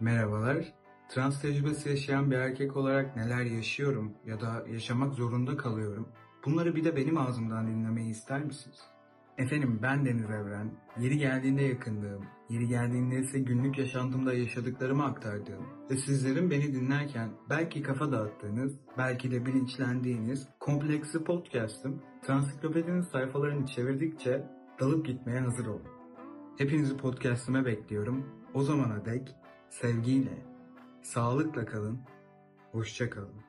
Merhabalar. Trans tecrübesi yaşayan bir erkek olarak neler yaşıyorum ya da yaşamak zorunda kalıyorum? Bunları bir de benim ağzımdan dinlemeyi ister misiniz? Efendim ben Deniz Evren. Yeri geldiğinde yakındığım, yeri geldiğinde ise günlük yaşantımda yaşadıklarımı aktardığım ve sizlerin beni dinlerken belki kafa dağıttığınız, belki de bilinçlendiğiniz kompleksi podcast'ım Transiklopedinin sayfalarını çevirdikçe dalıp gitmeye hazır olun. Hepinizi podcast'ime bekliyorum. O zamana dek sevgiyle, sağlıkla kalın, hoşça kalın.